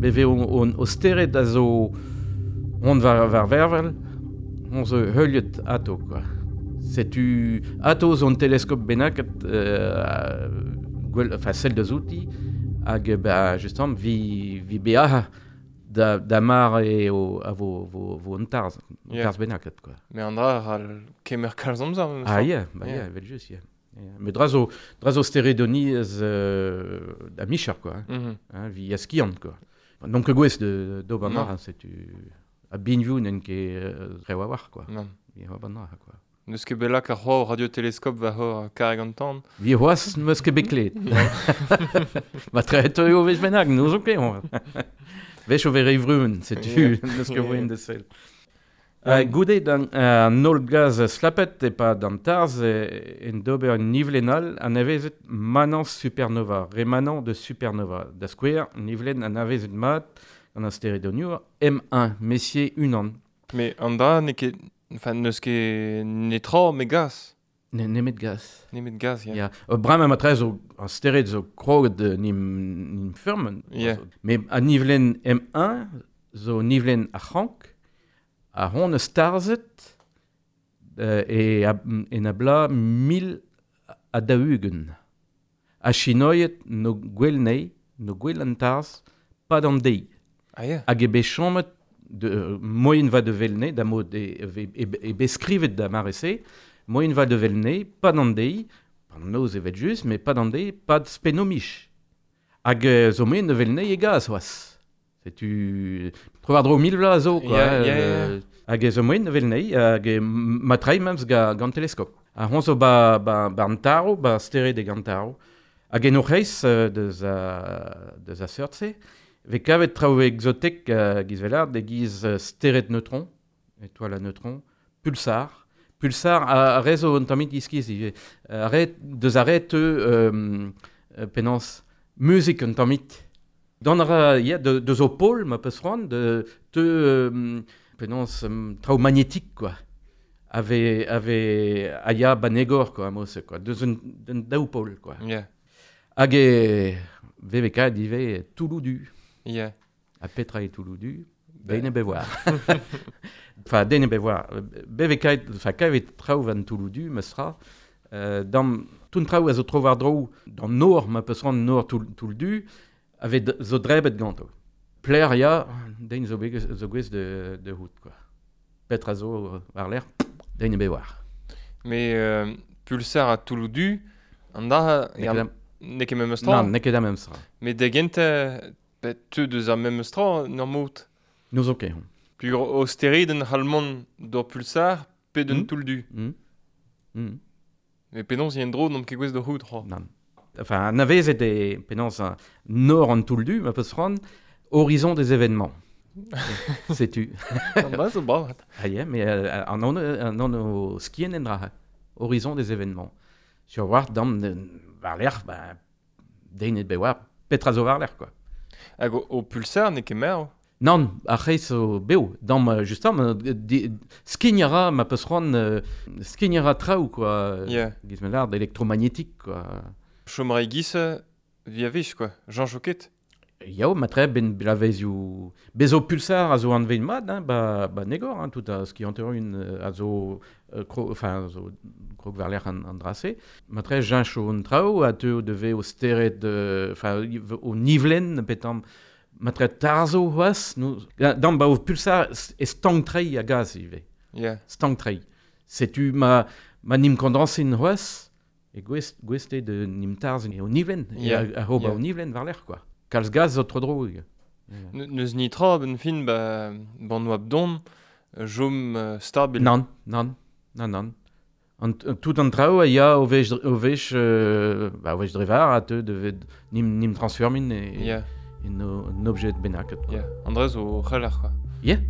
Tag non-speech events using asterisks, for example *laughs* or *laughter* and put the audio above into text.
beve on, o steret a zo on var, var vervel, on zo heuliet ato, quoi. ato zon teleskop benaket, euh, gwell, enfin, celle de zouti, hag, bah, justement, vi, vi bea da, da mar e o, a vo, vo, vo Yeah. benaket, quoi. Me an dra al kemer kalzamza. me Ah, yeah, bah, Yeah. yeah, vel yeah. Mais drazo, drazo euh, michar, quoi. Hein. Mhm. hein, vi a skiant, quoi. Donc, gwez de d'obanar, Non. hein, c'est. A nen ket euh, quoi. Quoi. Neus ket belak ar c'hoar radioteleskop va hor kareg an tan. Vi ket beklet. Ma tre to eo vez benag, nous. Vech o vere vruen, c'est tu, neus ket voen de sel. Uh, goude dan uh, gaz slapet e pa dan tarz e, en dober nivlenal an avezet manans supernova, remanant de supernova. Da skwer, nivlen an avezet mat an asteridoniur M1, messier unan. Me an dra ne ket... Enfin, neus ket netra me gaz. Ne, nemet gaz. Nemet gaz, ya. Ja, o bram am atrez o an zo de nim, nim firmen. Yeah. Me a nivelen M1, zo nivelen a c'hank, a hon eus tarzet euh, e, a, en a bla mil a daougen. A chinoiet no gwell nei, no gwell an tarz, pad an dei. Ah, yeah. Hag e bechomet de, euh, moyen va de velne, da mod e, e, e, e beskrivet da marese, moyen va de velne, pad an dei, pan noz evet just, mais pad an dei, pad spenomich. Hag euh, zo moyen de velne e gaz oas. Tu trovar dro mil a zo. Yeah, yeah, euh, Hag zo moyen de velne, hag matrai mems ga gant teleskop. A hon zo ba, ba, ba an taro, ba stere de gant taro. Hag en reis euh, deus a, deus a seurtse, Ve kavet traoù exotek uh, giz velard, de giz uh, steret neutron, étoile à neutron, pulsar. Pulsar a, a rezo an tamit iskiz, arret, deus arret euh, euh, penans music an tamit. Ara, ya, de, de zo pol, ma peus ran, de te euh, penans um, traoù magnétique, quoi. Ave, ave aya banegor, quoi, mos, quoi. Deus un, un daou pol, quoi. Ya. Hag e VVK dive touloudu. Ya. a petra e touloudu, beine bevoir. enfin, deine bevoir. *laughs* BVK, enfin, kavet traoù van touloudu, mestra, euh, dans tout traoù a zo trovar drou, dans nor, ma peus ran nor toul- touloudu, d- zo drebet ganto. Pler ya, deine zo, zo gwez de, de hout, quoi. Petra zo euh, *tsk* war l'air, deine bevoir. Me euh, pulsar a touloudu, an da- Ne ket mem stra. Non, neket da memstra. Me de gente... Bet te deus a mem stra, nor mout. Nous ok. Puis o steriden halmon d'or pulsar, pe d'un Hmm. touloudu. Mm. Mm. Me penons yen dro, n'om ket gwez de hout. Non. Enfin, an avezet e penans an touldu, ma peus horizon des événements. *laughs* Sais-tu? Zo bravat. Ah yeah, mais euh, an an o skien en dra. Horizon des événements. Sur war dam euh, war l'air, bah, dein et bewar, petra zo war l'air, quoi. Hag o, o pulsar ne ket mer. Non, a reis o beo, dam, euh, justam, euh, di- skignara, ma peus ran, euh, skignara traoù, quoi. Ya. Giz me l'art électromagnétique, quoi. Chomre gisse, via vich, quoi. Jean Choquet. Yao, ma tre ben blavezioù... Bezo pulsar a zo an vein mad, hein, ba, ba negor, hein, tout a ski euh, a zo... Euh, enfin, zo krog an, an drase. Ma tre jincho un trao, a te o deve o steret. Enfin, o nivelen, petam... Ma tre tarzo hoas, nou... Dan ba o pulsar e trei a gaz, ive. Ya. Stang trei. Setu ma, ma nim kondansin hoas, e gwest, gweste de nimtarzen e o niven, yeah. e a, a ho yeah. o nivlen war l'er, quoi. Kalz gaz zo tro droug. Yeah. Neus ni tra, ben fin, ba, ban oab don, jom uh, stabil. Nan, nan, nan, nan. An, tout an trao a ya o vech, o vech, euh, ba, o vech drevar a te devet nim, nim transformin e, yeah. e no, objet benaket. Yeah. Andrez o c'haler, quoi. Yeah.